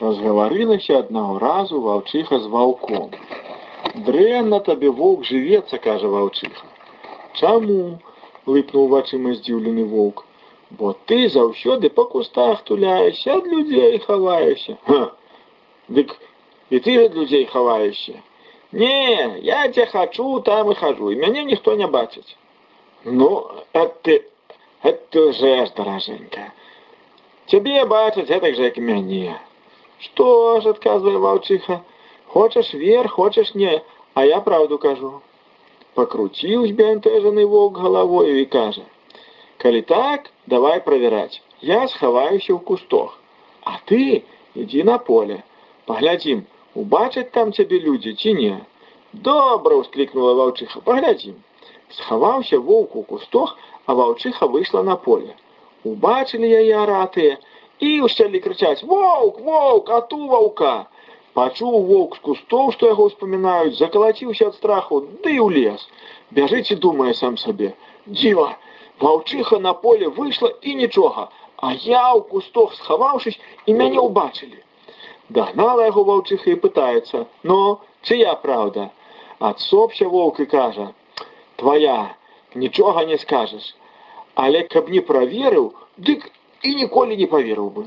Разгаварылася аднаго разу ваўчыха з ваўком. Дрэнна табе воўк жывецца, кажа ваўчыха. Чаму? лыпнуў вачыма здзіўлены воўк. Бо ты заўсёды па кустах туляешся, ад людзей хаваешся. Ха! Дык і ты ад людзей хаваешся. Не, я ця хачу, там і хожу, і мяне ніхто не бачыць. Ну, это, это же дараженька. Цябе бачаць гэтак жа, як мяне. Что ж, отказывая волчиха, хочешь вер, хочешь не, а я правду кажу. Покрутил збянтэжаны волк головой и кажа: Калі так, давай проверять. Я схаваюся ў кустах, а ты иди на поле. Поглядим, убачаць там тебе люди, ці не. Добра, ускликнула ваўчыха, поглядим. Схаваўся воўк у кустах, а ваўчыха вышла на поле. Убачылі яе аратыя, і ўсялі крычаць воўк воўк а ту ваўка пачуў воўк з кустоў што яго ўспамінаюць закалаціўся ад страху ды і ў лес бяжыць і думае сам сабе дзіва ваўчыха на поле выйшла і нічога а я ў кустох схаваўшись і мяне ўбачылі дагнала яго ваўчыха і пытаецца но чыя праўда адсопся воўк і кажа твоя нічога не скажаш але каб не праверыў дык і ніколі не паверыў бы